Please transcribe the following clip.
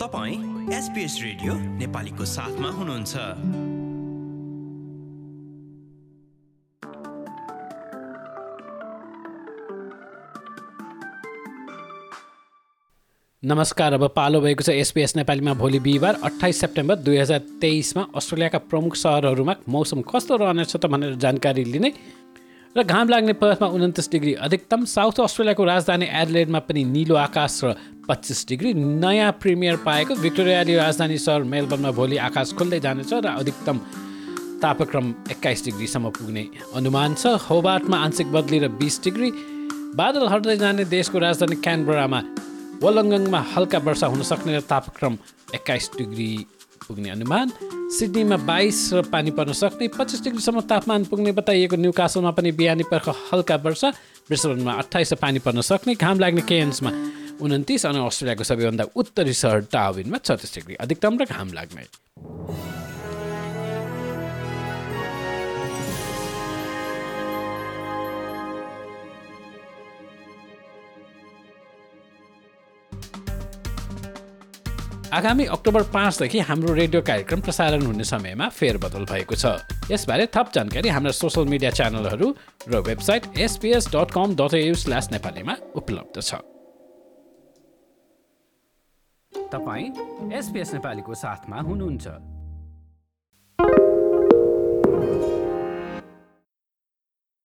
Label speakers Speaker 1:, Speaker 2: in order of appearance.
Speaker 1: तपाईँ SBS radio नेपालीको साथमा हुनुहुन्छ।
Speaker 2: नमस्कार अब पालो भएको छ एसपिएस नेपालीमा भोलि बिहिबार अठाइस सेप्टेम्बर दुई हजार तेइसमा अस्ट्रेलियाका प्रमुख सहरहरूमा मौसम कस्तो रहनेछ त भनेर जानकारी लिने र घाम लाग्ने पर्थमा उन्तिस डिग्री अधिकतम साउथ अस्ट्रेलियाको राजधानी एडलेडमा पनि निलो आकाश र पच्चिस डिग्री नयाँ प्रिमियर पाएको भिक्टोरियाली राजधानी सहर मेलबर्नमा भोलि आकाश खुल्दै जानेछ र अधिकतम तापक्रम एक्काइस डिग्रीसम्म पुग्ने अनुमान छ। होबार्टमा आंशिक बदली र बिस डिग्री बादल हट्दै जाने देशको राजधानी क्यानबरामा वलङ्गङमा हल्का वर्षा हुन सक्ने र तापक्रम एक्काइस डिग्री पुग्ने अनुमान। सिडनीमा बाइस र पानी पर्न सक्ने पच्चिस डिग्रीसम्म तापमान पुग्ने बताइएको न्यू कासलमा पनि बिहानी पर्ख हल्का वर्षा। ब्रिस्बनमा अठाइस पानी पर्न सक्ने घाम लाग्ने केन्समा उन्तिस अनि अस्ट्रेलियाको सबैभन्दा उत्तरी सहर टाविनमा छत्तिस डिग्री अधिकतम र घाम लाग्ने। आगामी अक्टोबर पाँचदेखि हाम्रो रेडियो कार्यक्रम प्रसारण हुने समयमा फेरबदल भएको छ। यसबारे थप जानकारी हाम्रा सोसियल मिडिया च्यानलहरू र website SBS dot com dot AU slash नेपालीमा उपलब्ध छ। तपाईँ एसपिएस नेपालीको साथमा हुनुहुन्छ।